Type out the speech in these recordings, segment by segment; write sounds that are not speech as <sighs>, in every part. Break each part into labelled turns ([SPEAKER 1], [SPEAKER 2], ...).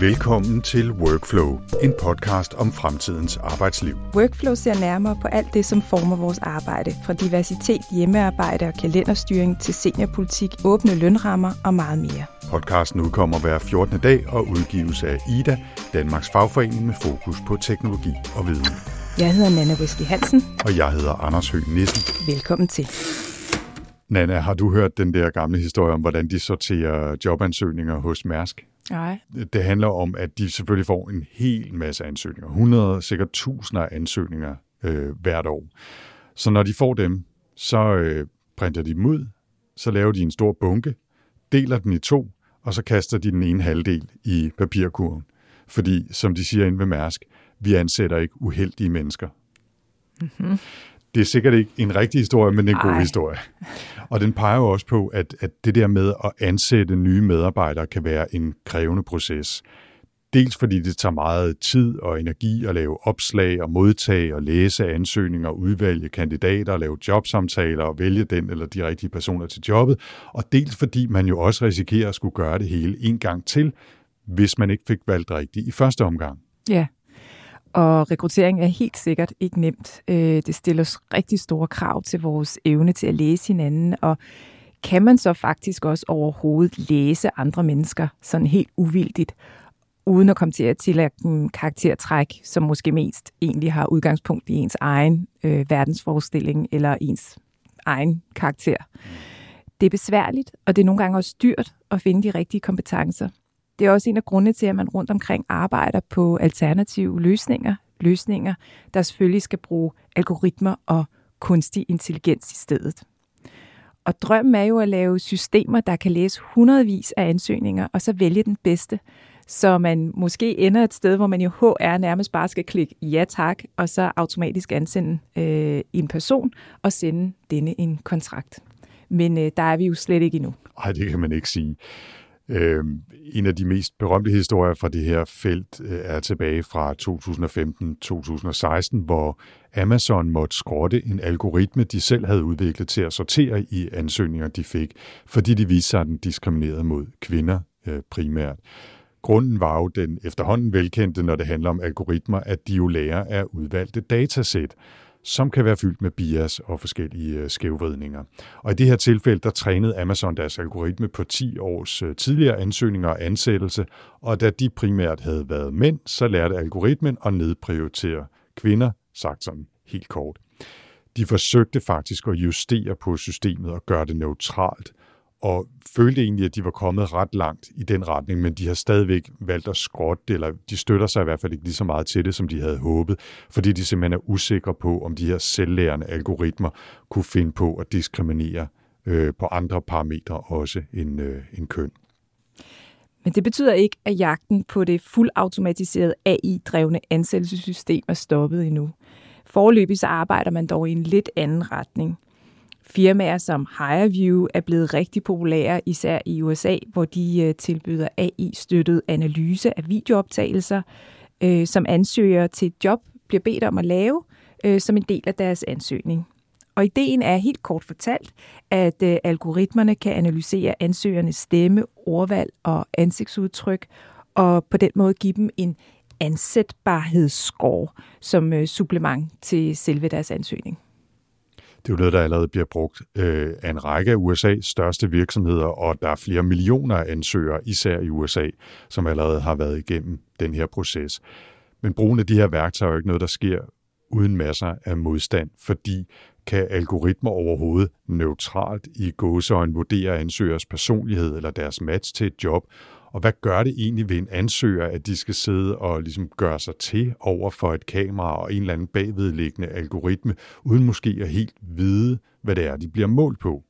[SPEAKER 1] Velkommen til Workflow, en podcast om fremtidens arbejdsliv.
[SPEAKER 2] Workflow ser nærmere på alt det, som former vores arbejde, fra diversitet, hjemmearbejde og kalenderstyring til seniorpolitik, åbne lønrammer og meget mere.
[SPEAKER 1] Podcasten udkommer hver 14. dag og udgives af IDA, Danmarks fagforening med fokus på teknologi og viden.
[SPEAKER 2] Jeg hedder Nana Whisky Hansen.
[SPEAKER 1] Og jeg hedder Anders Høgh Nissen.
[SPEAKER 2] Velkommen til.
[SPEAKER 1] Nana, har du hørt den der gamle historie om, hvordan de sorterer jobansøgninger hos Mærsk?
[SPEAKER 2] Nej.
[SPEAKER 1] Det handler om, at de selvfølgelig får en hel masse ansøgninger. 100, sikkert tusinder af ansøgninger øh, hvert år. Så når de får dem, så øh, printer de dem ud, så laver de en stor bunke, deler den i to, og så kaster de den ene halvdel i papirkurven. Fordi, som de siger inde ved Mærsk, vi ansætter ikke uheldige mennesker. Mm-hmm det er sikkert ikke en rigtig historie, men en Ej. god historie. Og den peger jo også på, at, at det der med at ansætte nye medarbejdere kan være en krævende proces. Dels fordi det tager meget tid og energi at lave opslag og modtage og læse ansøgninger, udvælge kandidater, lave jobsamtaler og vælge den eller de rigtige personer til jobbet. Og dels fordi man jo også risikerer at skulle gøre det hele en gang til, hvis man ikke fik valgt rigtigt i første omgang.
[SPEAKER 2] Ja, og rekruttering er helt sikkert ikke nemt. Øh, det stiller os rigtig store krav til vores evne til at læse hinanden, og kan man så faktisk også overhovedet læse andre mennesker sådan helt uvildigt, uden at komme til at tillægge dem karaktertræk, som måske mest egentlig har udgangspunkt i ens egen øh, verdensforestilling eller ens egen karakter. Det er besværligt, og det er nogle gange også dyrt at finde de rigtige kompetencer. Det er også en af grundene til, at man rundt omkring arbejder på alternative løsninger. Løsninger, der selvfølgelig skal bruge algoritmer og kunstig intelligens i stedet. Og drømmen er jo at lave systemer, der kan læse hundredvis af ansøgninger, og så vælge den bedste, så man måske ender et sted, hvor man jo HR nærmest bare skal klikke ja tak, og så automatisk ansende øh, en person og sende denne en kontrakt. Men øh, der er vi jo slet ikke endnu.
[SPEAKER 1] Nej, det kan man ikke sige. Øh, en af de mest berømte historier fra det her felt øh, er tilbage fra 2015-2016, hvor Amazon måtte skrotte en algoritme, de selv havde udviklet til at sortere i ansøgninger, de fik, fordi de viste sig, at den diskriminerede mod kvinder øh, primært. Grunden var jo den efterhånden velkendte, når det handler om algoritmer, at de jo lærer af udvalgte datasæt som kan være fyldt med bias og forskellige øh, skævvridninger. Og i det her tilfælde, der trænede Amazon deres algoritme på 10 års øh, tidligere ansøgninger og ansættelse, og da de primært havde været mænd, så lærte algoritmen at nedprioritere kvinder, sagt sådan helt kort. De forsøgte faktisk at justere på systemet og gøre det neutralt, og følte egentlig, at de var kommet ret langt i den retning, men de har stadigvæk valgt at skrotte eller de støtter sig i hvert fald ikke lige så meget til det, som de havde håbet, fordi de simpelthen er usikre på, om de her selvlærende algoritmer kunne finde på at diskriminere øh, på andre parametre også end, øh, end køn.
[SPEAKER 2] Men det betyder ikke, at jagten på det fuldautomatiserede AI-drevne ansættelsessystem er stoppet endnu. Forløbig så arbejder man dog i en lidt anden retning. Firmaer som HireView er blevet rigtig populære, især i USA, hvor de øh, tilbyder AI-støttet analyse af videooptagelser, øh, som ansøgere til et job bliver bedt om at lave øh, som en del af deres ansøgning. Og ideen er helt kort fortalt, at øh, algoritmerne kan analysere ansøgernes stemme, ordvalg og ansigtsudtryk, og på den måde give dem en ansætbarhedsscore som øh, supplement til selve deres ansøgning.
[SPEAKER 1] Det er jo noget, der allerede bliver brugt øh, af en række af USA's største virksomheder, og der er flere millioner ansøgere, især i USA, som allerede har været igennem den her proces. Men brugen af de her værktøjer er jo ikke noget, der sker uden masser af modstand, fordi kan algoritmer overhovedet neutralt i gåseøjne vurdere ansøgers personlighed eller deres match til et job, og hvad gør det egentlig ved en ansøger, at de skal sidde og ligesom gøre sig til over for et kamera og en eller anden bagvedliggende algoritme, uden måske at helt vide, hvad det er, de bliver målt på?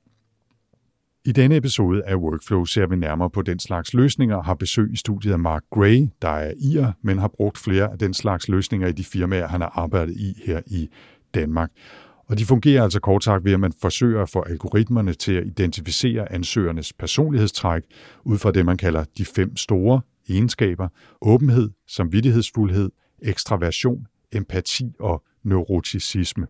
[SPEAKER 1] I denne episode af Workflow ser vi nærmere på den slags løsninger, har besøg i studiet af Mark Gray, der er IR, men har brugt flere af den slags løsninger i de firmaer, han har arbejdet i her i Danmark. Og de fungerer altså kort sagt ved, at man forsøger at få algoritmerne til at identificere ansøgernes personlighedstræk ud fra det, man kalder de fem store egenskaber. Åbenhed, samvittighedsfuldhed, ekstraversion, empati og neuroticisme.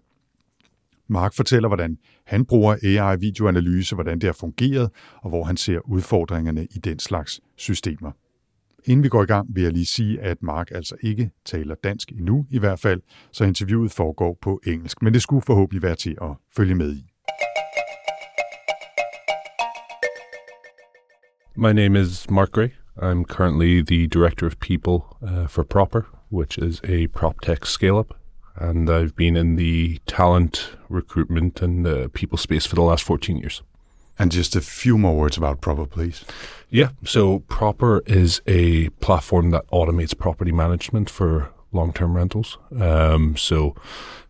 [SPEAKER 1] Mark fortæller, hvordan han bruger AI-videoanalyse, hvordan det har fungeret, og hvor han ser udfordringerne i den slags systemer inden vi går i gang, vil jeg lige sige, at Mark altså ikke taler dansk endnu i hvert fald, så interviewet foregår på engelsk, men det skulle forhåbentlig være til at følge med i.
[SPEAKER 3] My name is Mark Gray. I'm currently the director of people uh, for Proper, which is a prop tech scale up. And I've been in the talent recruitment and uh, people space for the last 14 years.
[SPEAKER 1] And just a few more words about Proper, please.
[SPEAKER 3] Yeah. So Proper is a platform that automates property management for long term rentals. Um, so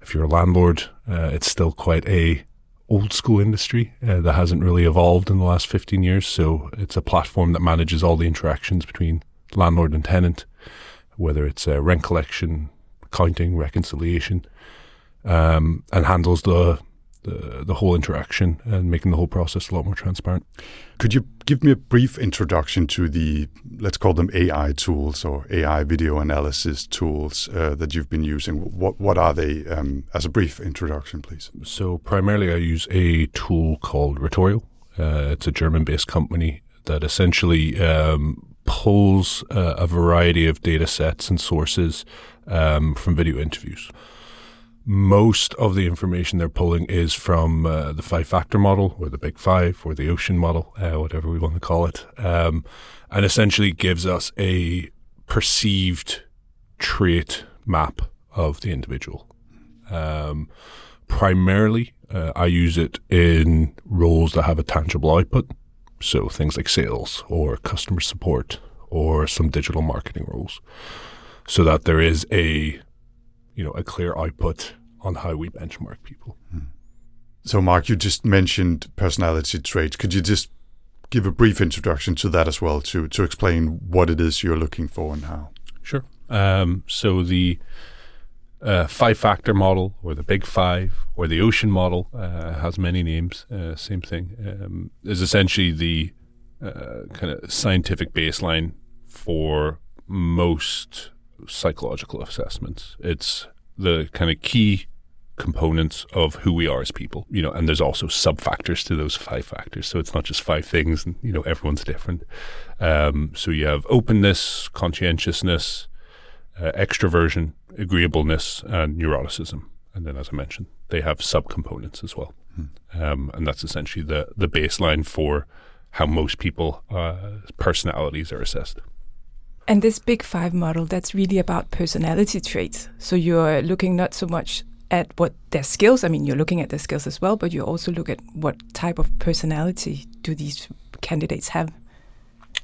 [SPEAKER 3] if you're a landlord, uh, it's still quite a old school industry uh, that hasn't really evolved in the last 15 years. So it's a platform that manages all the interactions between landlord and tenant, whether it's uh, rent collection, accounting, reconciliation, um, and handles the the, the whole interaction and making the whole process a lot more transparent.
[SPEAKER 1] Could you give me a brief introduction to the, let's call them AI tools or AI video analysis tools uh, that you've been using? What, what are they um, as a brief introduction, please?
[SPEAKER 3] So, primarily, I use a tool called Retorio. Uh, it's a German based company that essentially um, pulls uh, a variety of data sets and sources um, from video interviews most of the information they're pulling is from uh, the five factor model or the big five or the ocean model, uh, whatever we want to call it, um, and essentially gives us a perceived trait map of the individual. Um, primarily, uh, I use it in roles that have a tangible output. So things like sales or customer support or some digital marketing roles so that there is a you know, a clear output on how we benchmark people. Hmm.
[SPEAKER 1] So, Mark, you just mentioned personality traits. Could you just give a brief introduction to that as well, to to explain what it is you're looking for and how?
[SPEAKER 3] Sure. Um, so the uh, five factor model, or the Big Five, or the Ocean model, uh, has many names. Uh, same thing um, is essentially the uh, kind of scientific baseline for most psychological assessments. It's the kind of key components of who we are as people, you know, and there's also sub factors to those five factors. So it's not just five things and, you know, everyone's different. Um, so you have openness, conscientiousness, uh, extroversion, agreeableness, and neuroticism. And then, as I mentioned, they have sub components as well. Hmm. Um, and that's essentially the, the baseline for how most people, uh, personalities are assessed.
[SPEAKER 2] And this big five model, that's really about personality traits. So you're looking not so much at what their skills, I mean, you're looking at their skills as well, but you also look at what type of personality do these candidates have.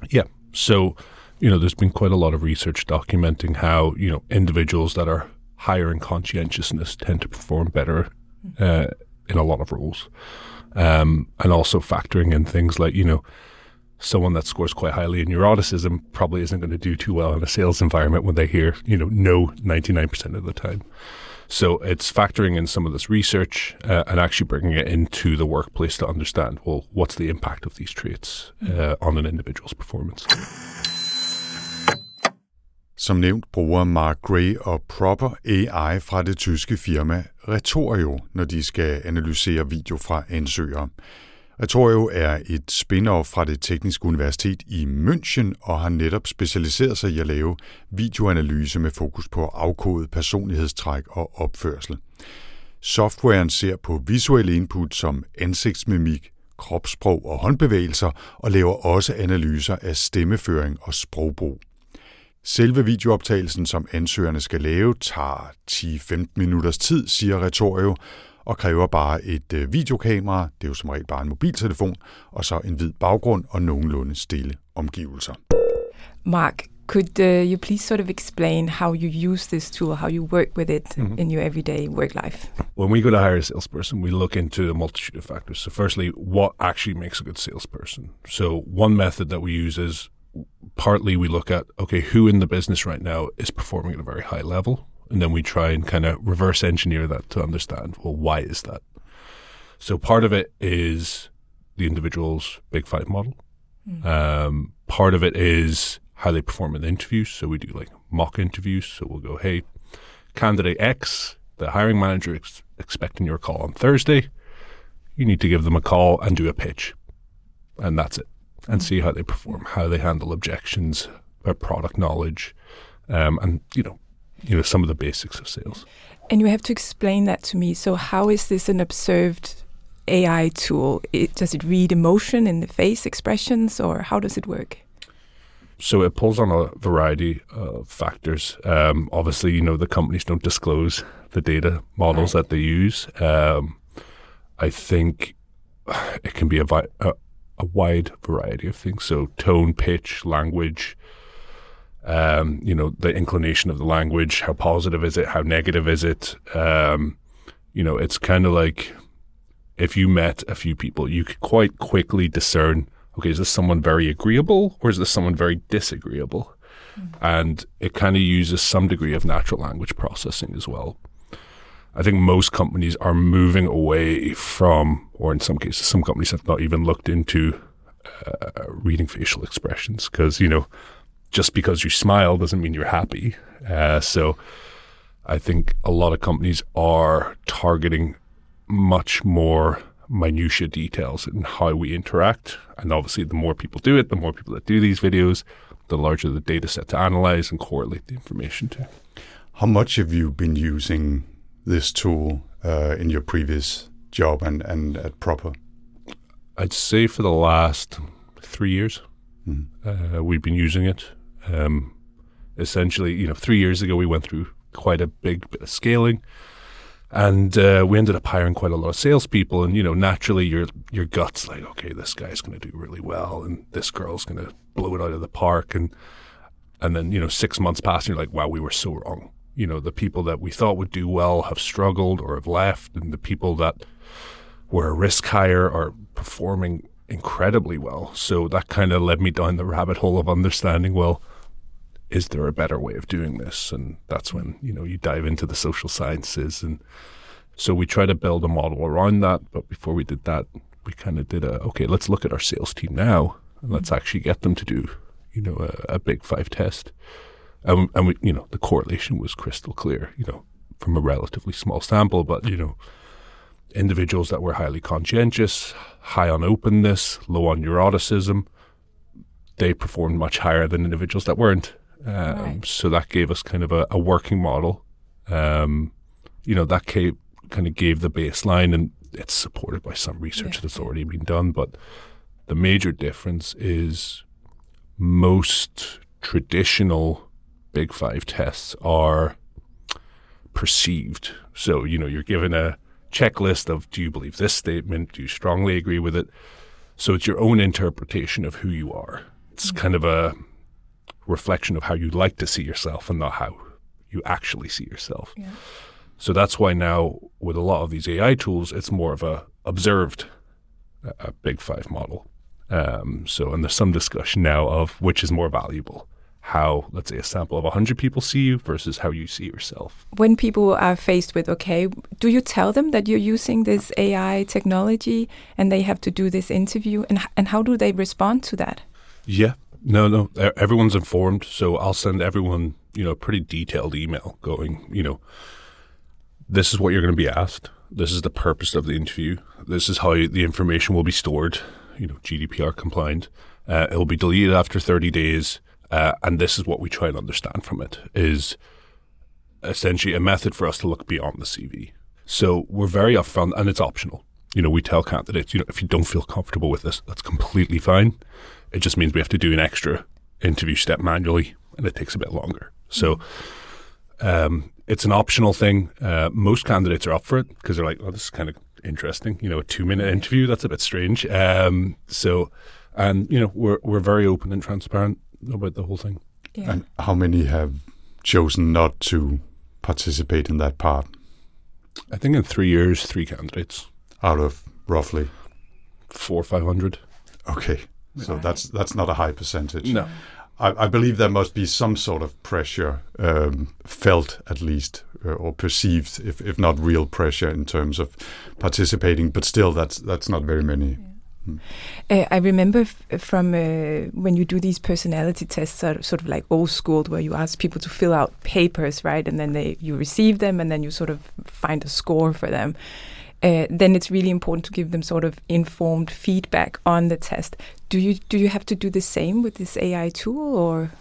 [SPEAKER 3] Yeah. So, you know, there's been quite a lot of research documenting how, you know, individuals that are higher in conscientiousness tend to perform better mm-hmm. uh, in a lot of roles. Um, and also factoring in things like, you know, someone that scores quite highly in neuroticism probably isn't going to do too well in a sales environment when they hear, you know, no 99% of the time. So it's factoring in some of this research uh, and actually bringing it into the workplace to understand, well, what's the impact of these traits uh, on an individual's performance.
[SPEAKER 1] Som nævnt bruger Mark Gray og Proper AI fra det tyske firma Retorio, når de skal analysere video fra ansøgere. Retorio er et spin-off fra det tekniske universitet i München og har netop specialiseret sig i at lave videoanalyse med fokus på afkodet personlighedstræk og opførsel. Softwaren ser på visuelle input som ansigtsmimik, kropssprog og håndbevægelser og laver også analyser af stemmeføring og sprogbrug. Selve videooptagelsen, som ansøgerne skal lave, tager 10-15 minutters tid, siger Retorio, og kræver bare et øh, videokamera, det er jo som regel bare en mobiltelefon, og så en hvid baggrund og nogenlunde stille omgivelser.
[SPEAKER 2] Mark, could uh, you please sort of explain how you use this tool, how you work with it mm-hmm. in your everyday work life?
[SPEAKER 3] When we go to hire a salesperson, we look into a multitude of factors. So, firstly, what actually makes a good salesperson? So, one method that we use is partly we look at okay, who in the business right now is performing at a very high level? And then we try and kind of reverse engineer that to understand, well, why is that? So part of it is the individual's big five model. Mm. Um, part of it is how they perform in the interviews. So we do like mock interviews. So we'll go, hey, candidate X, the hiring manager is expecting your call on Thursday. You need to give them a call and do a pitch. And that's it. And mm. see how they perform, how they handle objections, about product knowledge, um, and you know, you know some of the basics of sales.
[SPEAKER 2] And you have to explain that to me. So, how is this an observed AI tool? It, does it read emotion in the face expressions, or how does it work?
[SPEAKER 3] So it pulls on a variety of factors. Um, obviously, you know the companies don't disclose the data models right. that they use. Um, I think <sighs> it can be a, vi- a, a, wide variety of things. So tone, pitch, language. Um, you know the inclination of the language. How positive is it? How negative is it? Um, you know, it's kind of like if you met a few people, you could quite quickly discern okay, is this someone very agreeable or is this someone very disagreeable? Mm-hmm. And it kind of uses some degree of natural language processing as well. I think most companies are moving away from, or in some cases, some companies have not even looked into uh, reading facial expressions because, you know, just because you smile doesn't mean you're happy. Uh, so I think a lot of companies are targeting much more minutia details in how we interact. And obviously, the more people do it, the more people that do these videos, the larger the data set to analyze and correlate the information to.
[SPEAKER 1] How much have you been using this tool uh, in your previous job and, and at Proper?
[SPEAKER 3] I'd say for the last three years, mm. uh, we've been using it. Um, essentially, you know, three years ago, we went through quite a big bit of scaling. And uh, we ended up hiring quite a lot of salespeople, and you know, naturally, your your gut's like, okay, this guy's going to do really well, and this girl's going to blow it out of the park, and and then you know, six months pass, and you're like, wow, we were so wrong. You know, the people that we thought would do well have struggled or have left, and the people that were a risk hire are performing incredibly well. So that kind of led me down the rabbit hole of understanding, well, is there a better way of doing this? And that's when, you know, you dive into the social sciences. And so we try to build a model around that. But before we did that, we kind of did a, okay, let's look at our sales team now and let's mm-hmm. actually get them to do, you know, a, a big five test. And, and we, you know, the correlation was crystal clear, you know, from a relatively small sample, but, you know, individuals that were highly conscientious, high on openness, low on neuroticism, they performed much higher than individuals that weren't. Um, right. So that gave us kind of a, a working model. Um, you know, that came, kind of gave the baseline, and it's supported by some research yeah. that's already been done. But the major difference is most traditional Big Five tests are perceived. So, you know, you're given a checklist of do you believe this statement? Do you strongly agree with it? So it's your own interpretation of who you are. It's mm-hmm. kind of a reflection of how you like to see yourself and not how you actually see yourself. Yeah. So that's why now with a lot of these AI tools, it's more of a observed a big five model. Um, so and there's some discussion now of which is more valuable. How, let's say, a sample of 100 people see you versus how you see yourself.
[SPEAKER 2] When people are faced with, okay, do you tell them that you're using this AI technology and they have to do this interview? And, and how do they respond to that?
[SPEAKER 3] Yeah, no, no. Everyone's informed, so I'll send everyone, you know, a pretty detailed email going, you know, this is what you're going to be asked. This is the purpose of the interview. This is how the information will be stored, you know, GDPR compliant. Uh, it will be deleted after 30 days. Uh, and this is what we try and understand from it is essentially a method for us to look beyond the CV. So we're very upfront and it's optional. You know, we tell candidates, you know, if you don't feel comfortable with this, that's completely fine. It just means we have to do an extra interview step manually, and it takes a bit longer. So um, it's an optional thing. Uh, most candidates are up for it because they're like, "Oh, this is kind of interesting." You know, a two-minute interview that's a bit strange. Um, so, and you know, we're we're very open and transparent about the whole thing.
[SPEAKER 1] Yeah. And how many have chosen not to participate in that part?
[SPEAKER 3] I think in three years, three candidates
[SPEAKER 1] out of roughly
[SPEAKER 3] four or five hundred.
[SPEAKER 1] Okay. So that's that's not a high percentage.
[SPEAKER 3] No.
[SPEAKER 1] I, I believe there must be some sort of pressure um, felt, at least, uh, or perceived, if, if not real pressure, in terms of participating. But still, that's that's not very many. Yeah.
[SPEAKER 2] Hmm. Uh, I remember from uh, when you do these personality tests, are sort of like old school, where you ask people to fill out papers, right, and then they you receive them, and then you sort of find a score for them uh, then it's really important to give them sort of informed feedback on the test. Do you do you have to do the same with this AI tool or?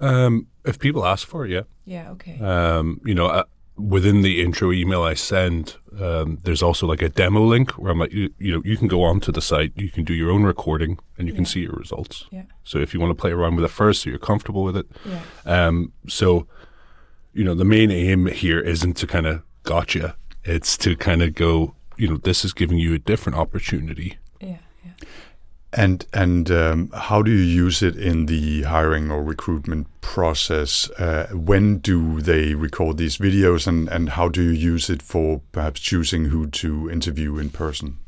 [SPEAKER 3] Um, if people ask for it, yeah.
[SPEAKER 2] Yeah, okay.
[SPEAKER 3] Um, you know, uh, within the intro email I send, um, there's also like a demo link where I'm like, you, you know, you can go onto the site, you can do your own recording, and you can see your results.
[SPEAKER 2] Yeah.
[SPEAKER 3] So if you want to play around with it first, so you're comfortable with it.
[SPEAKER 2] Yeah.
[SPEAKER 3] Um, so, you know, the main aim here isn't to kind of gotcha. It's to kind of go, you know, this is giving you a different opportunity.
[SPEAKER 2] Yeah, yeah.
[SPEAKER 1] And and um, how do you use it in the hiring or recruitment process? Uh, when do they record these videos, and and how do you use it for perhaps choosing who to interview in person?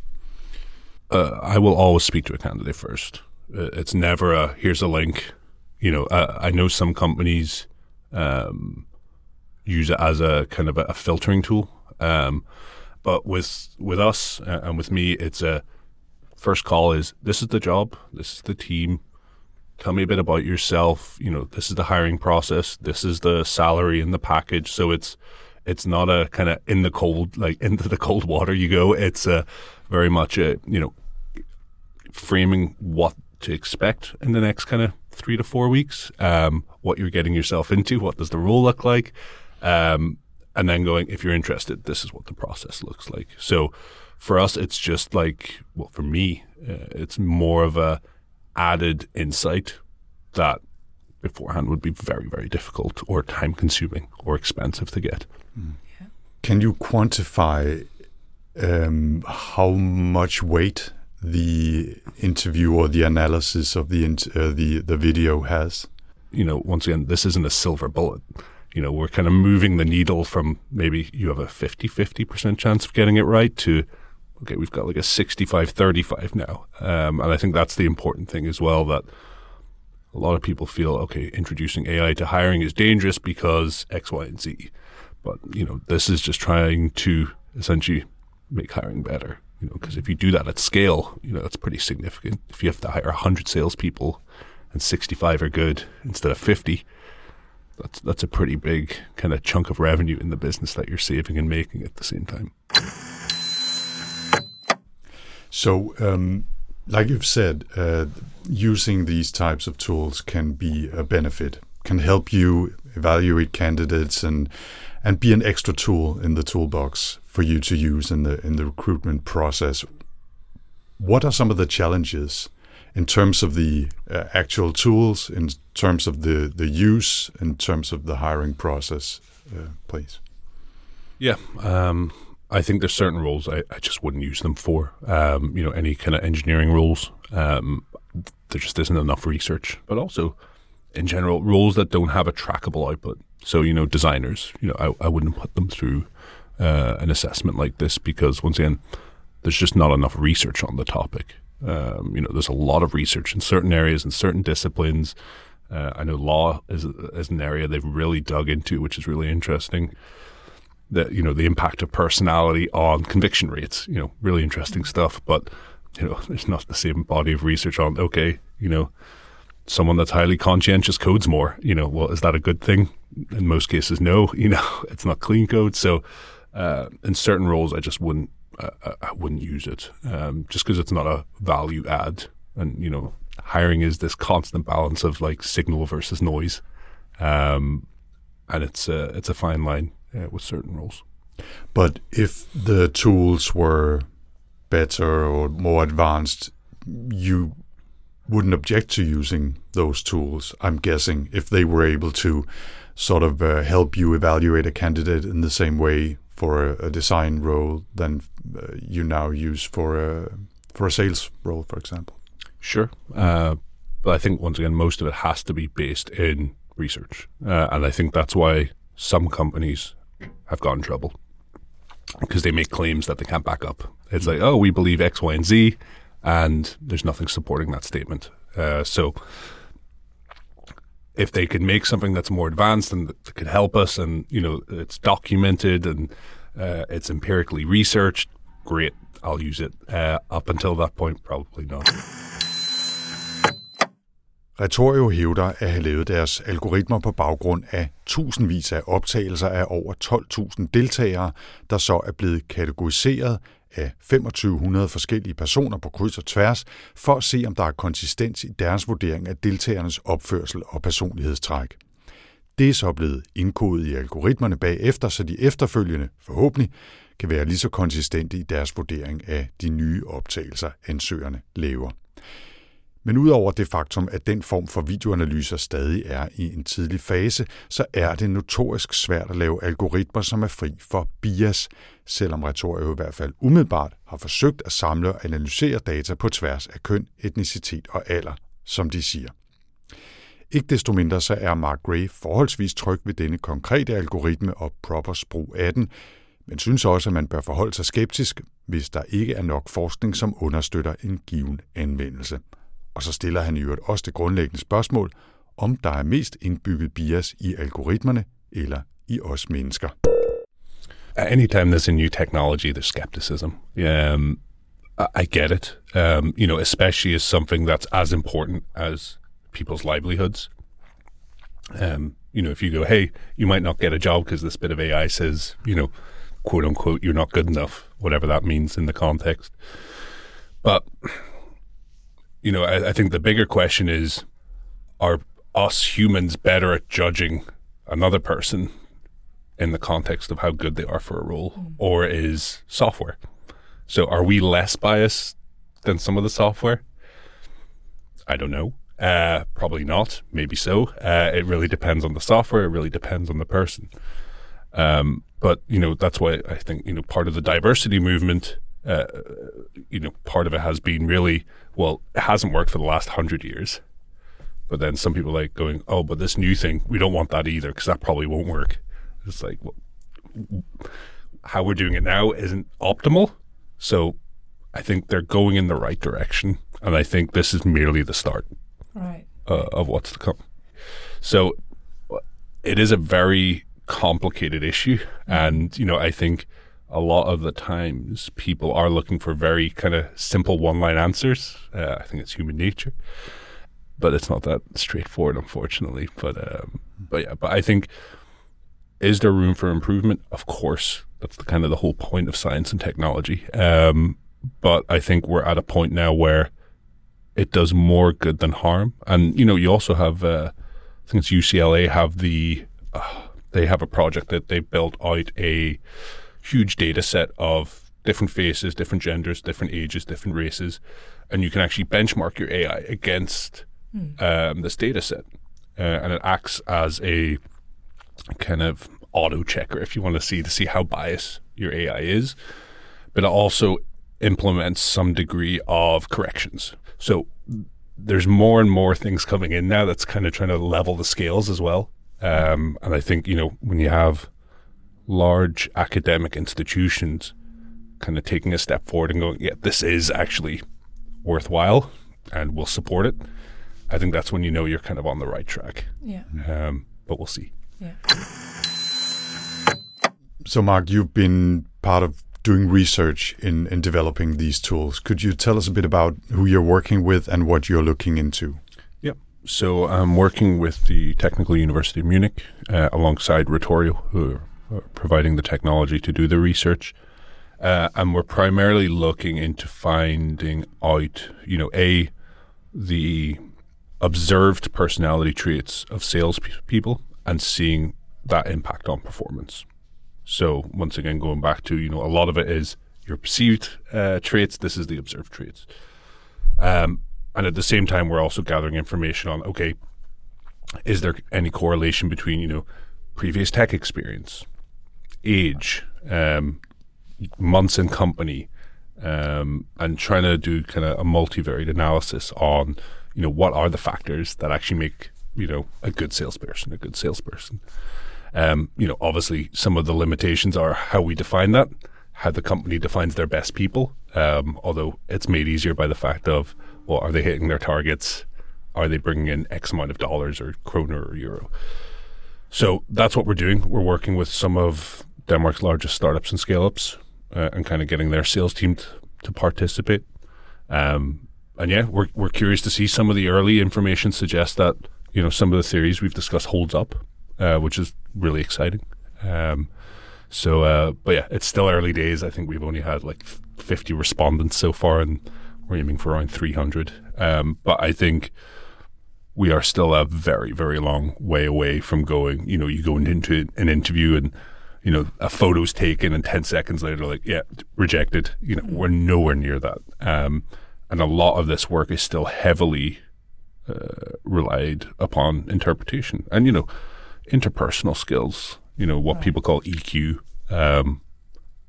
[SPEAKER 3] uh, I will always speak to a candidate first. Uh, it's never a here's a link. You know, uh, I know some companies um, use it as a kind of a, a filtering tool, um, but with with us uh, and with me, it's a first call is this is the job, this is the team. Tell me a bit about yourself. You know, this is the hiring process. This is the salary and the package. So it's it's not a kind of in the cold like <laughs> into the cold water you go. It's a very much a you know framing what to expect in the next kind of three to four weeks, um, what you're getting yourself into, what does the role look like, um, and then going, if you're interested, this is what the process looks like. So for us, it's just like, well, for me, uh, it's more of a added insight that beforehand would be very, very difficult or time consuming or expensive to get.
[SPEAKER 1] Can you quantify um, how much weight the interview or the analysis of the uh, the the video has?
[SPEAKER 3] you know, once again, this isn't a silver bullet. You know, we're kind of moving the needle from maybe you have a 50 50% chance of getting it right to, okay, we've got like a 65 35 now. Um, and I think that's the important thing as well that a lot of people feel, okay, introducing AI to hiring is dangerous because X, Y, and Z. But, you know, this is just trying to essentially make hiring better. You know, because if you do that at scale, you know, that's pretty significant. If you have to hire 100 salespeople and 65 are good instead of 50, that's that's a pretty big kind of chunk of revenue in the business that you're saving and making at the same time.
[SPEAKER 1] So, um, like you've said, uh, using these types of tools can be a benefit, can help you evaluate candidates and and be an extra tool in the toolbox for you to use in the in the recruitment process. What are some of the challenges in terms of the uh, actual tools, in terms of the the use, in terms of the hiring process, uh, please?
[SPEAKER 3] Yeah, um, I think there's certain roles I, I just wouldn't use them for. Um, you know, any kind of engineering roles, um, there just isn't enough research. But also, in general, roles that don't have a trackable output. So, you know, designers, you know, I, I wouldn't put them through uh, an assessment like this because, once again, there's just not enough research on the topic. Um, you know, there's a lot of research in certain areas and certain disciplines. Uh, I know law is, is an area they've really dug into, which is really interesting That you know the impact of personality on conviction rates. You know, really interesting stuff. But you know, <laughs> there's not the same body of research on. Okay, you know, someone that's highly conscientious codes more. You know, well, is that a good thing? In most cases, no. <laughs> You know, it's not clean code. So, uh, in certain roles, I just wouldn't. Uh, I wouldn't use it um, just because it's not a value add. And you know, hiring is this constant balance of like signal versus noise, um, and it's a it's a fine line uh, with certain roles.
[SPEAKER 1] But if the tools were better or more advanced, you wouldn't object to using those tools, I'm guessing, if they were able to sort of uh, help you evaluate a candidate in the same way for a, a design role than uh, you now use for a for a sales role, for example.
[SPEAKER 3] Sure, uh, but I think once again, most of it has to be based in research, uh, and I think that's why some companies have got in trouble because they make claims that they can't back up. It's like, oh, we believe X, Y, and Z, and there's nothing supporting that statement. Uh, so, if they could make something that's more advanced and that could help us, and you know, it's documented and uh, it's empirically researched, great. I'll use it. Uh, up until that point, probably not.
[SPEAKER 1] Retorio hævder at have lavet deres algoritmer på baggrund af tusindvis af optagelser af over 12.000 deltagere, der så er blevet kategoriseret af 2500 forskellige personer på kryds og tværs, for at se om der er konsistens i deres vurdering af deltagernes opførsel og personlighedstræk. Det er så blevet indkodet i algoritmerne bagefter, så de efterfølgende, forhåbentlig, kan være lige så konsistente i deres vurdering af de nye optagelser, ansøgerne laver. Men udover det faktum, at den form for videoanalyser stadig er i en tidlig fase, så er det notorisk svært at lave algoritmer, som er fri for bias, selvom Retorio i hvert fald umiddelbart har forsøgt at samle og analysere data på tværs af køn, etnicitet og alder, som de siger. Ikke desto mindre så er Mark Gray forholdsvis tryg ved denne konkrete algoritme og Propers brug af den, men synes også, at man bør forholde sig skeptisk, hvis der ikke er nok forskning, som understøtter en given anvendelse. Og så stiller han i øvrigt også det grundlæggende spørgsmål, om der er mest indbygget bias i algoritmerne eller i os mennesker.
[SPEAKER 3] Anytime there's a new technology, there's skepticism. Um, I get it. Um, you know, especially as something that's as important as people's livelihoods. Um, you know, if you go, hey, you might not get a job because this bit of AI says, you know, quote unquote, you're not good enough, whatever that means in the context. But, you know, I, I think the bigger question is are us humans better at judging another person in the context of how good they are for a role, mm. or is software? So are we less biased than some of the software? I don't know. Uh, probably not. Maybe so. Uh, it really depends on the software. It really depends on the person. Um, but you know that's why I think you know part of the diversity movement. Uh, you know, part of it has been really well. It hasn't worked for the last hundred years. But then some people like going, oh, but this new thing, we don't want that either because that probably won't work. It's like well, how we're doing it now isn't optimal. So I think they're going in the right direction, and I think this is merely the start
[SPEAKER 2] right.
[SPEAKER 3] uh, of what's to come. So it is a very complicated issue, and you know I think a lot of the times people are looking for very kind of simple one-line answers. Uh, I think it's human nature, but it's not that straightforward, unfortunately. But um, but yeah, but I think is there room for improvement? Of course, that's the kind of the whole point of science and technology. Um, but I think we're at a point now where it does more good than harm. And you know, you also have, uh, I think it's UCLA have the, uh, they have a project that they built out a huge data set of different faces, different genders, different ages, different races, and you can actually benchmark your AI against mm. um, this data set, uh, and it acts as a kind of auto checker if you want to see to see how biased your AI is, but it also implements some degree of corrections. So there's more and more things coming in now that's kind of trying to level the scales as well. Um, and I think, you know, when you have large academic institutions kind of taking a step forward and going, yeah, this is actually worthwhile and we'll support it, I think that's when you know you're kind of on the right track.
[SPEAKER 2] Yeah.
[SPEAKER 3] Um, but we'll see.
[SPEAKER 2] Yeah.
[SPEAKER 1] So, Mark, you've been part of doing research in, in developing these tools. Could you tell us a bit about who you're working with and what you're looking into?
[SPEAKER 3] Yep. So I'm working with the Technical University of Munich uh, alongside Retorio, who are providing the technology to do the research. Uh, and we're primarily looking into finding out, you know, a the observed personality traits of salespeople and seeing that impact on performance. So once again, going back to you know a lot of it is your perceived uh, traits. This is the observed traits, um, and at the same time, we're also gathering information on okay, is there any correlation between you know previous tech experience, age, um, months in company, um, and trying to do kind of a multivariate analysis on you know what are the factors that actually make you know a good salesperson a good salesperson. Um, you know, obviously, some of the limitations are how we define that, how the company defines their best people. Um, although it's made easier by the fact of, well, are they hitting their targets? Are they bringing in X amount of dollars or kroner or euro? So that's what we're doing. We're working with some of Denmark's largest startups and scale ups uh, and kind of getting their sales team t- to participate. Um, and yeah, we're, we're curious to see some of the early information suggests that, you know, some of the theories we've discussed holds up uh, which is really exciting. Um, so, uh, but yeah, it's still early days. I think we've only had like 50 respondents so far, and we're aiming for around 300. Um, but I think we are still a very, very long way away from going. You know, you go into an interview and you know a photo's taken, and ten seconds later, like yeah, rejected. You know, we're nowhere near that. Um, and a lot of this work is still heavily uh, relied upon interpretation and you know interpersonal skills. You know what right. people call EQ um,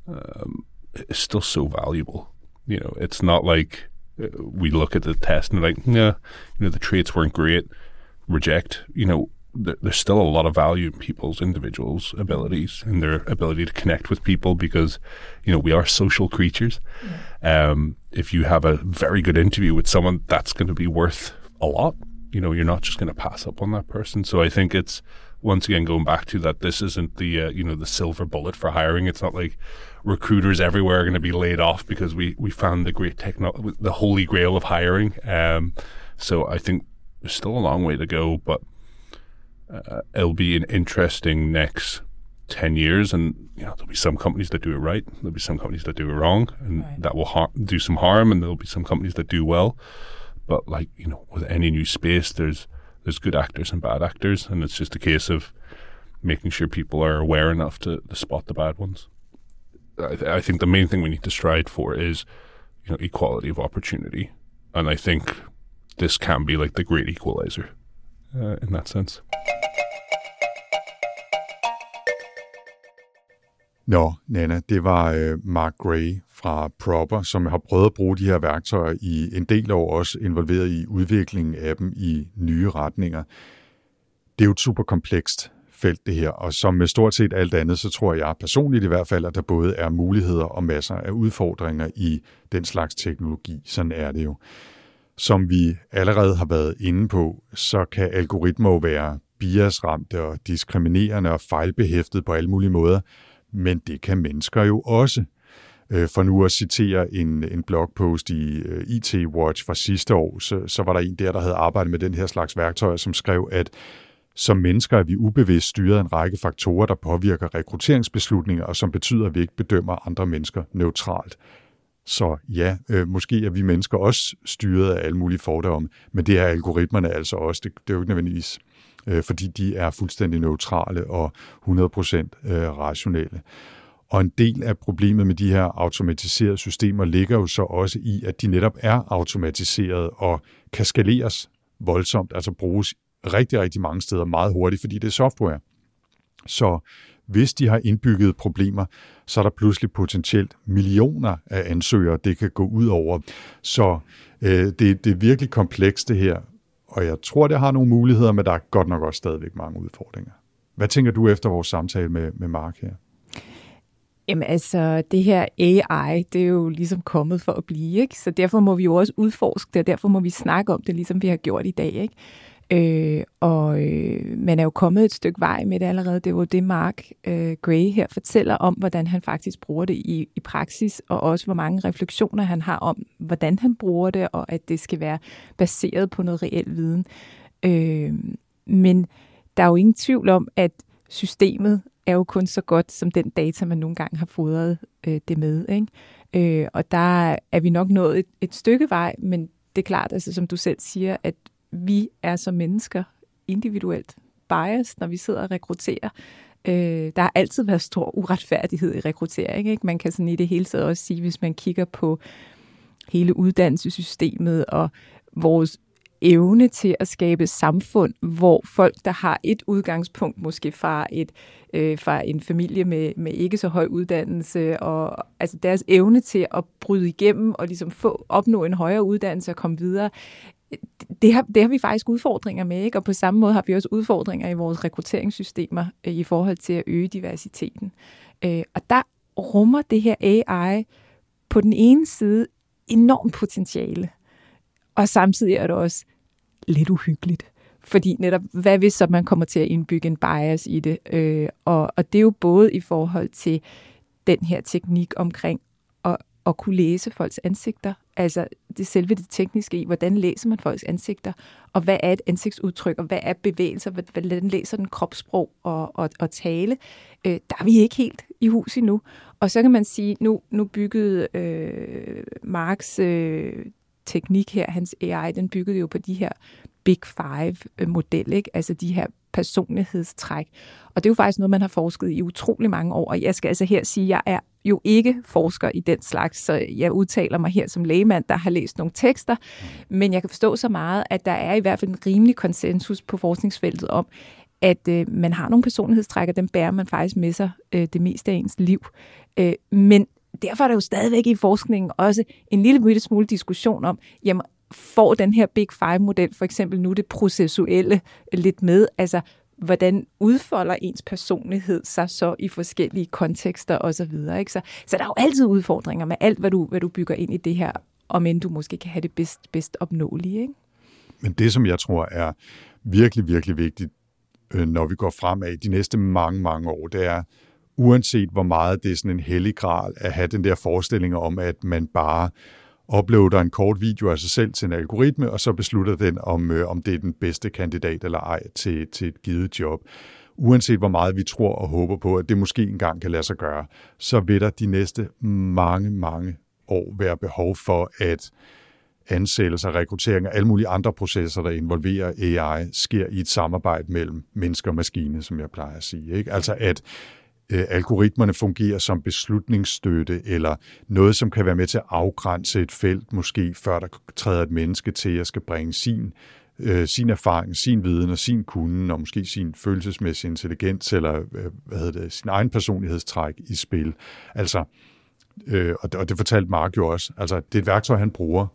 [SPEAKER 3] um, is still so valuable. You know, it's not like uh, we look at the test and like, yeah, you know, the traits weren't great, reject. You know, th- there's still a lot of value in people's individuals' abilities and their ability to connect with people because, you know, we are social creatures. Yeah. Um, if you have a very good interview with someone, that's going to be worth a lot. You know, you're not just going to pass up on that person. So I think it's once again going back to that this isn't the uh, you know the silver bullet for hiring. It's not like recruiters everywhere are going to be laid off because we we found the great techno the holy grail of hiring. Um, so I think there's still a long way to go, but uh, it'll be an interesting next 10 years and you know there'll be some companies that do it right there'll be some companies that do it wrong and right. that will har- do some harm and there'll be some companies that do well but like you know with any new space there's there's good actors and bad actors, and it's just a case of making sure people are aware enough to, to spot the bad ones. I, th- I think the main thing we need to strive for is, you know, equality of opportunity, and I think this can be like the great equalizer uh, in that sense.
[SPEAKER 1] Nå, Nana, det var øh, Mark Gray fra Proper, som har prøvet at bruge de her værktøjer i en del år, også involveret i udviklingen af dem i nye retninger. Det er jo et super komplekst felt det her, og som med stort set alt andet, så tror jeg personligt i hvert fald, at der både er muligheder og masser af udfordringer i den slags teknologi. Sådan er det jo. Som vi allerede har været inde på, så kan algoritmer jo være biasramte og diskriminerende og fejlbehæftet på alle mulige måder, men det kan mennesker jo også. Øh, for nu at citere en, en blogpost i øh, uh, IT Watch fra sidste år, så, så var der en der, der havde arbejdet med den her slags værktøjer, som skrev, at som mennesker er vi ubevidst styret af en række faktorer, der påvirker rekrutteringsbeslutninger, og som betyder, at vi ikke bedømmer andre mennesker neutralt. Så ja, øh, måske er vi mennesker også styret af alle mulige fordomme, men det er algoritmerne altså også. Det, det er jo ikke nødvendigvis, øh, fordi de er fuldstændig neutrale og 100% øh, rationelle. Og en del af problemet med de her automatiserede systemer ligger jo så også i, at de netop er automatiseret og kan skaleres voldsomt, altså bruges rigtig, rigtig mange steder meget hurtigt, fordi det er software. Så hvis de har indbygget problemer, så er der pludselig potentielt millioner af ansøgere, det kan gå ud over. Så øh, det, det er virkelig komplekst det her, og jeg tror, det har nogle muligheder, men der er godt nok også stadigvæk mange udfordringer. Hvad tænker du efter vores samtale med, med Mark her?
[SPEAKER 2] Jamen altså, det her AI, det er jo ligesom kommet for at blive, ikke? Så derfor må vi jo også udforske det, og derfor må vi snakke om det, ligesom vi har gjort i dag, ikke? Øh, og øh, man er jo kommet et stykke vej med det allerede. Det var det, Mark øh, Gray her fortæller om, hvordan han faktisk bruger det i, i praksis, og også hvor mange refleksioner han har om, hvordan han bruger det, og at det skal være baseret på noget reel viden. Øh, men der er jo ingen tvivl om, at systemet er jo kun så godt som den data, man nogle gange har fodret øh, det med. Ikke? Øh, og der er vi nok nået et, et stykke vej, men det er klart, altså, som du selv siger, at vi er som mennesker individuelt biased, når vi sidder og rekrutterer. Øh, der har altid været stor uretfærdighed i rekruttering. Ikke? Man kan sådan i det hele taget også sige, hvis man kigger på hele uddannelsessystemet og vores evne til at skabe samfund, hvor folk, der har et udgangspunkt, måske fra, et, øh, fra en familie med, med ikke så høj uddannelse, og altså deres evne til at bryde igennem og ligesom få, opnå en højere uddannelse og komme videre, det har, det har vi faktisk udfordringer med, ikke? og på samme måde har vi også udfordringer i vores rekrutteringssystemer øh, i forhold til at øge diversiteten. Øh, og der rummer det her AI på den ene side enormt potentiale, og samtidig er det også lidt uhyggeligt. Fordi netop, hvad hvis så man kommer til at indbygge en bias i det? Øh, og, og det er jo både i forhold til den her teknik omkring at, at kunne læse folks ansigter, altså det selve det tekniske i, hvordan læser man folks ansigter, og hvad er et ansigtsudtryk, og hvad er bevægelser, hvordan læser den kropssprog og, og, og tale. Øh, der er vi ikke helt i hus endnu. Og så kan man sige, nu, nu byggede øh, Marx øh, teknik her, hans AI, den byggede jo på de her Big Five-model, ikke? altså de her personlighedstræk. Og det er jo faktisk noget, man har forsket i utrolig mange år, og jeg skal altså her sige, at jeg er jo ikke forsker i den slags, så jeg udtaler mig her som lægemand, der har læst nogle tekster, men jeg kan forstå så meget, at der er i hvert fald en rimelig konsensus på forskningsfeltet om, at øh, man har nogle personlighedstræk, og dem bærer man faktisk med sig øh, det meste af ens liv. Øh, men derfor er der jo stadigvæk i forskningen også en lille smule diskussion om, jamen, får den her Big Five-model for eksempel nu det processuelle lidt med? Altså, hvordan udfolder ens personlighed sig så i forskellige kontekster osv.? Ikke? Så, så der er jo altid udfordringer med alt, hvad du, hvad du bygger ind i det her, om end du måske kan have det bedst, bedst opnåelige. Ikke?
[SPEAKER 1] Men det, som jeg tror er virkelig, virkelig vigtigt, øh, når vi går fremad de næste mange, mange år, det er, uanset hvor meget det er sådan en hellig gral at have den der forestilling om, at man bare uploader en kort video af sig selv til en algoritme, og så beslutter den, om, øh, om det er den bedste kandidat eller ej til, til et givet job. Uanset hvor meget vi tror og håber på, at det måske engang kan lade sig gøre, så vil der de næste mange, mange år være behov for, at ansættelser, rekruttering og alle mulige andre processer, der involverer AI, sker i et samarbejde mellem mennesker og maskine, som jeg plejer at sige. Ikke? Altså at øh, algoritmerne fungerer som beslutningsstøtte, eller noget, som kan være med til at afgrænse et felt, måske før der træder et menneske til at skal bringe sin øh, sin erfaring, sin viden og sin kunden, og måske sin følelsesmæssige intelligens, eller øh, hvad hedder det, sin egen personlighedstræk i spil. Altså, øh, og, det, og det fortalte Mark jo også, altså det er et værktøj, han bruger,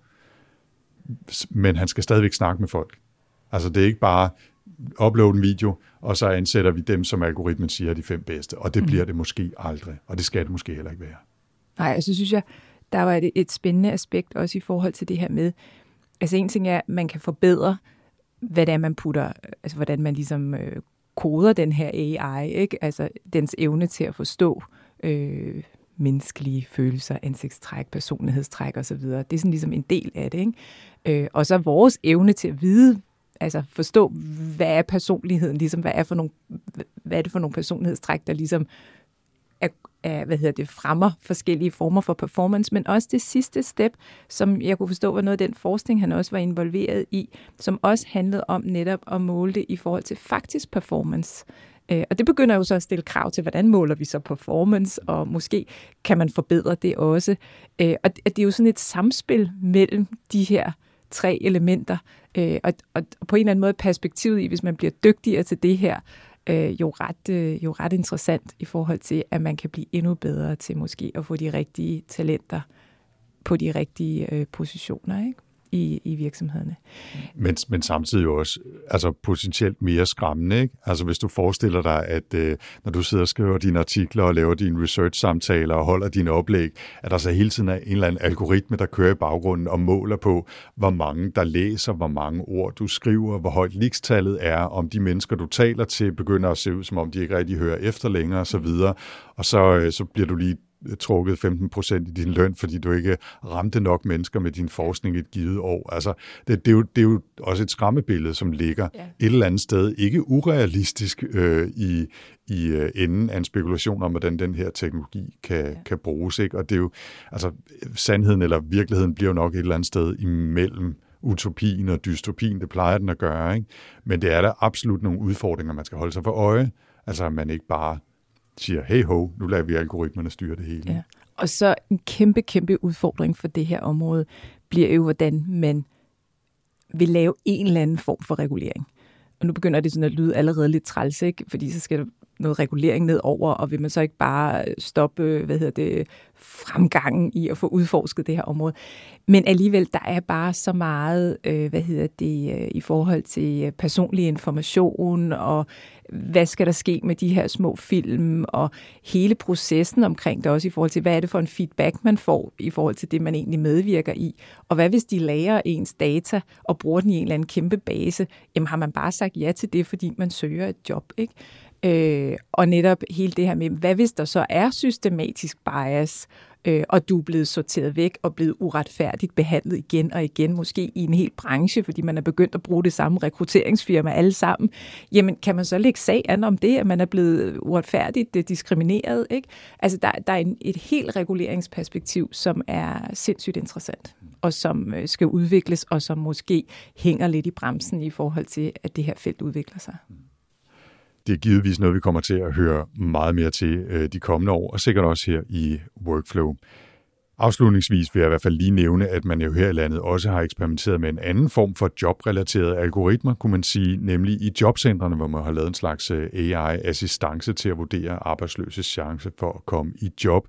[SPEAKER 1] men han skal stadigvæk snakke med folk. Altså det er ikke bare, uploade en video, og så ansætter vi dem, som algoritmen siger er de fem bedste. Og det mm. bliver det måske aldrig, og det skal det måske heller ikke være.
[SPEAKER 2] Nej, altså synes jeg, der var et, et spændende aspekt også i forhold til det her med, altså en ting er, at man kan forbedre, hvad det er, man putter, altså hvordan man ligesom øh, koder den her AI, ikke? altså dens evne til at forstå øh, menneskelige følelser, ansigtstræk, personlighedstræk osv. Det er sådan ligesom en del af det. Ikke? Øh, og så vores evne til at vide, altså forstå, hvad er personligheden, ligesom hvad er, for nogle, hvad er det for nogle personlighedstræk, der ligesom er, er, hvad hedder det, fremmer forskellige former for performance, men også det sidste step, som jeg kunne forstå var noget af den forskning, han også var involveret i, som også handlede om netop at måle det i forhold til faktisk performance. Øh, og det begynder jo så at stille krav til, hvordan måler vi så performance, og måske kan man forbedre det også. Øh, og det er jo sådan et samspil mellem de her tre elementer, øh, og, og på en eller anden måde perspektivet i, hvis man bliver dygtigere til det her, øh, jo, ret, øh, jo ret interessant i forhold til, at man kan blive endnu bedre til måske at få de rigtige talenter på de rigtige øh, positioner. Ikke? I, i virksomhederne.
[SPEAKER 1] Men, men samtidig også altså potentielt mere skræmmende. Ikke? Altså hvis du forestiller dig, at øh, når du sidder og skriver dine artikler og laver dine research-samtaler og holder dine oplæg, at der så hele tiden er en eller anden algoritme, der kører i baggrunden og måler på, hvor mange der læser, hvor mange ord du skriver, hvor højt likstallet er, om de mennesker, du taler til, begynder at se ud, som om de ikke rigtig hører efter længere osv. Og så, øh, så bliver du lige trukket 15 procent i din løn, fordi du ikke ramte nok mennesker med din forskning i et givet år. Altså, det, det, er, jo, det er jo også et skræmmebillede, som ligger ja. et eller andet sted, ikke urealistisk øh, i, i øh, enden af en spekulation om, hvordan den her teknologi kan, ja. kan bruges. Ikke? Og det er jo, altså, sandheden eller virkeligheden bliver jo nok et eller andet sted imellem utopien og dystopien, det plejer den at gøre. Ikke? Men det er der absolut nogle udfordringer, man skal holde sig for øje. Altså, at man ikke bare siger, hey ho, nu lader vi algoritmerne styre det hele. Ja.
[SPEAKER 2] Og så en kæmpe, kæmpe udfordring for det her område bliver jo, hvordan man vil lave en eller anden form for regulering. Og nu begynder det sådan at lyde allerede lidt træls, ikke? fordi så skal der noget regulering ned over, og vil man så ikke bare stoppe, hvad hedder det, fremgangen i at få udforsket det her område. Men alligevel, der er bare så meget, øh, hvad hedder det, øh, i forhold til personlig information, og hvad skal der ske med de her små film, og hele processen omkring det også i forhold til, hvad er det for en feedback, man får i forhold til det, man egentlig medvirker i. Og hvad hvis de lærer ens data og bruger den i en eller anden kæmpe base? Jamen har man bare sagt ja til det, fordi man søger et job, ikke? Øh, og netop hele det her med, hvad hvis der så er systematisk bias, øh, og du er blevet sorteret væk og blevet uretfærdigt behandlet igen og igen, måske i en hel branche, fordi man er begyndt at bruge det samme rekrutteringsfirma alle sammen, jamen kan man så lægge sag an om det, at man er blevet uretfærdigt øh, diskrimineret? Ikke? Altså der, der er en, et helt reguleringsperspektiv, som er sindssygt interessant, og som øh, skal udvikles, og som måske hænger lidt i bremsen i forhold til, at det her felt udvikler sig mm
[SPEAKER 1] det er givetvis noget, vi kommer til at høre meget mere til øh, de kommende år, og sikkert også her i Workflow. Afslutningsvis vil jeg i hvert fald lige nævne, at man jo her i landet også har eksperimenteret med en anden form for jobrelaterede algoritmer, kunne man sige, nemlig i jobcentrene, hvor man har lavet en slags øh, AI-assistance til at vurdere arbejdsløses chance for at komme i job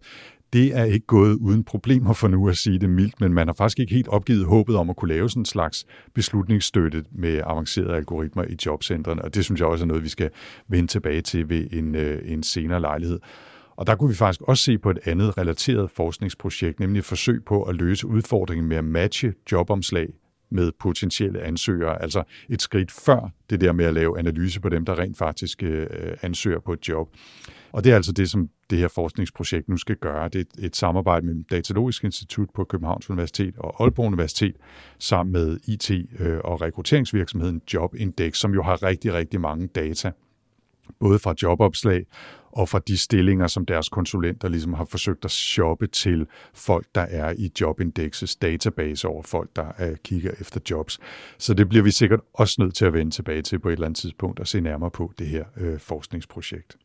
[SPEAKER 1] det er ikke gået uden problemer for nu at sige det mildt, men man har faktisk ikke helt opgivet håbet om at kunne lave sådan en slags beslutningsstøtte med avancerede algoritmer i jobcentrene, og det synes jeg også er noget, vi skal vende tilbage til ved en, øh, en senere lejlighed. Og der kunne vi faktisk også se på et andet relateret forskningsprojekt, nemlig et forsøg på at løse udfordringen med at matche jobomslag med potentielle ansøgere, altså et skridt før det der med at lave analyse på dem, der rent faktisk øh, ansøger på et job. Og det er altså det, som det her forskningsprojekt nu skal gøre. Det er et, samarbejde mellem Datalogisk Institut på Københavns Universitet og Aalborg Universitet, sammen med IT- øh, og rekrutteringsvirksomheden Jobindex, som jo har rigtig, rigtig mange data, både fra jobopslag og fra de stillinger, som deres konsulenter ligesom har forsøgt at shoppe til folk, der er i Jobindexes database over folk, der er, kigger efter jobs. Så det bliver vi sikkert også nødt til at vende tilbage til på et eller andet tidspunkt og se nærmere på det her øh, forskningsprojekt.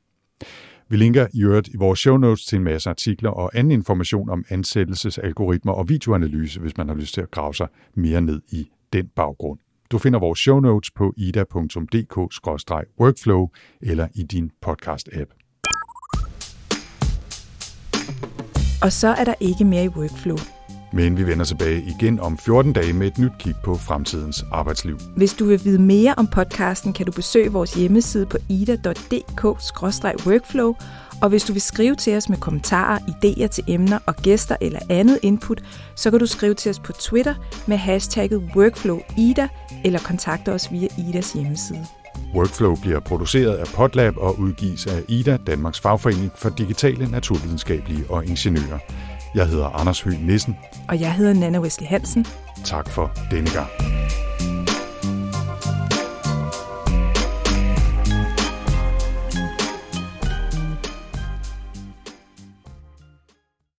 [SPEAKER 1] Vi linker i øvrigt i vores show notes til en masse artikler og anden information om ansættelsesalgoritmer og videoanalyse, hvis man har lyst til at grave sig mere ned i den baggrund. Du finder vores show notes på ida.dk-workflow eller i din podcast-app.
[SPEAKER 2] Og så er der ikke mere i Workflow.
[SPEAKER 1] Men vi vender tilbage igen om 14 dage med et nyt kig på fremtidens arbejdsliv.
[SPEAKER 2] Hvis du vil vide mere om podcasten, kan du besøge vores hjemmeside på ida.dk-workflow, og hvis du vil skrive til os med kommentarer, idéer til emner og gæster eller andet input, så kan du skrive til os på Twitter med hashtagget WorkflowIda eller kontakte os via Idas hjemmeside.
[SPEAKER 1] Workflow bliver produceret af Podlab og udgives af IDA, Danmarks Fagforening for Digitale, Naturvidenskabelige og Ingeniører. Jeg hedder Anders Høgh Nissen.
[SPEAKER 2] Og jeg hedder Nana Wesley Hansen.
[SPEAKER 1] Tak for denne gang.